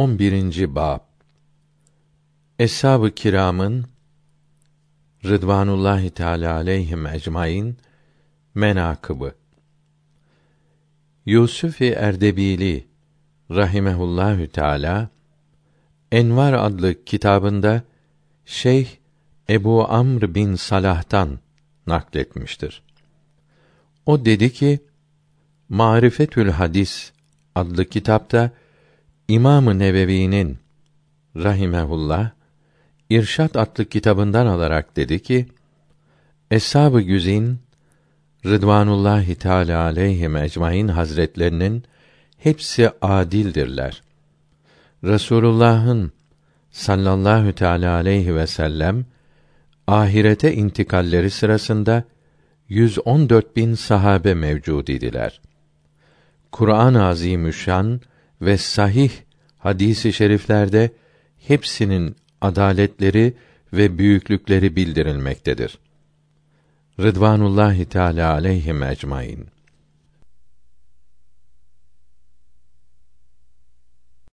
11. bab Eshab-ı kiramın Rıdvanullahi Teala aleyhim ecmaîn menakıbı Yusuf-i Erdebili rahimehullahü teala Envar adlı kitabında Şeyh Ebu Amr bin Salah'tan nakletmiştir. O dedi ki, Marifetül Hadis adlı kitapta İmam-ı Nevevi'nin rahimehullah İrşad adlı kitabından alarak dedi ki: Eshab-ı Güzin Rıdvanullahi Teala aleyhim ecmaîn hazretlerinin hepsi adildirler. Resulullah'ın sallallahu teala aleyhi ve sellem ahirete intikalleri sırasında 114 bin sahabe mevcud idiler. Kur'an-ı Azimüşşan ve sahih hadisi şeriflerde hepsinin adaletleri ve büyüklükleri bildirilmektedir. Rıdvanullahi Teala aleyhim ecmaîn.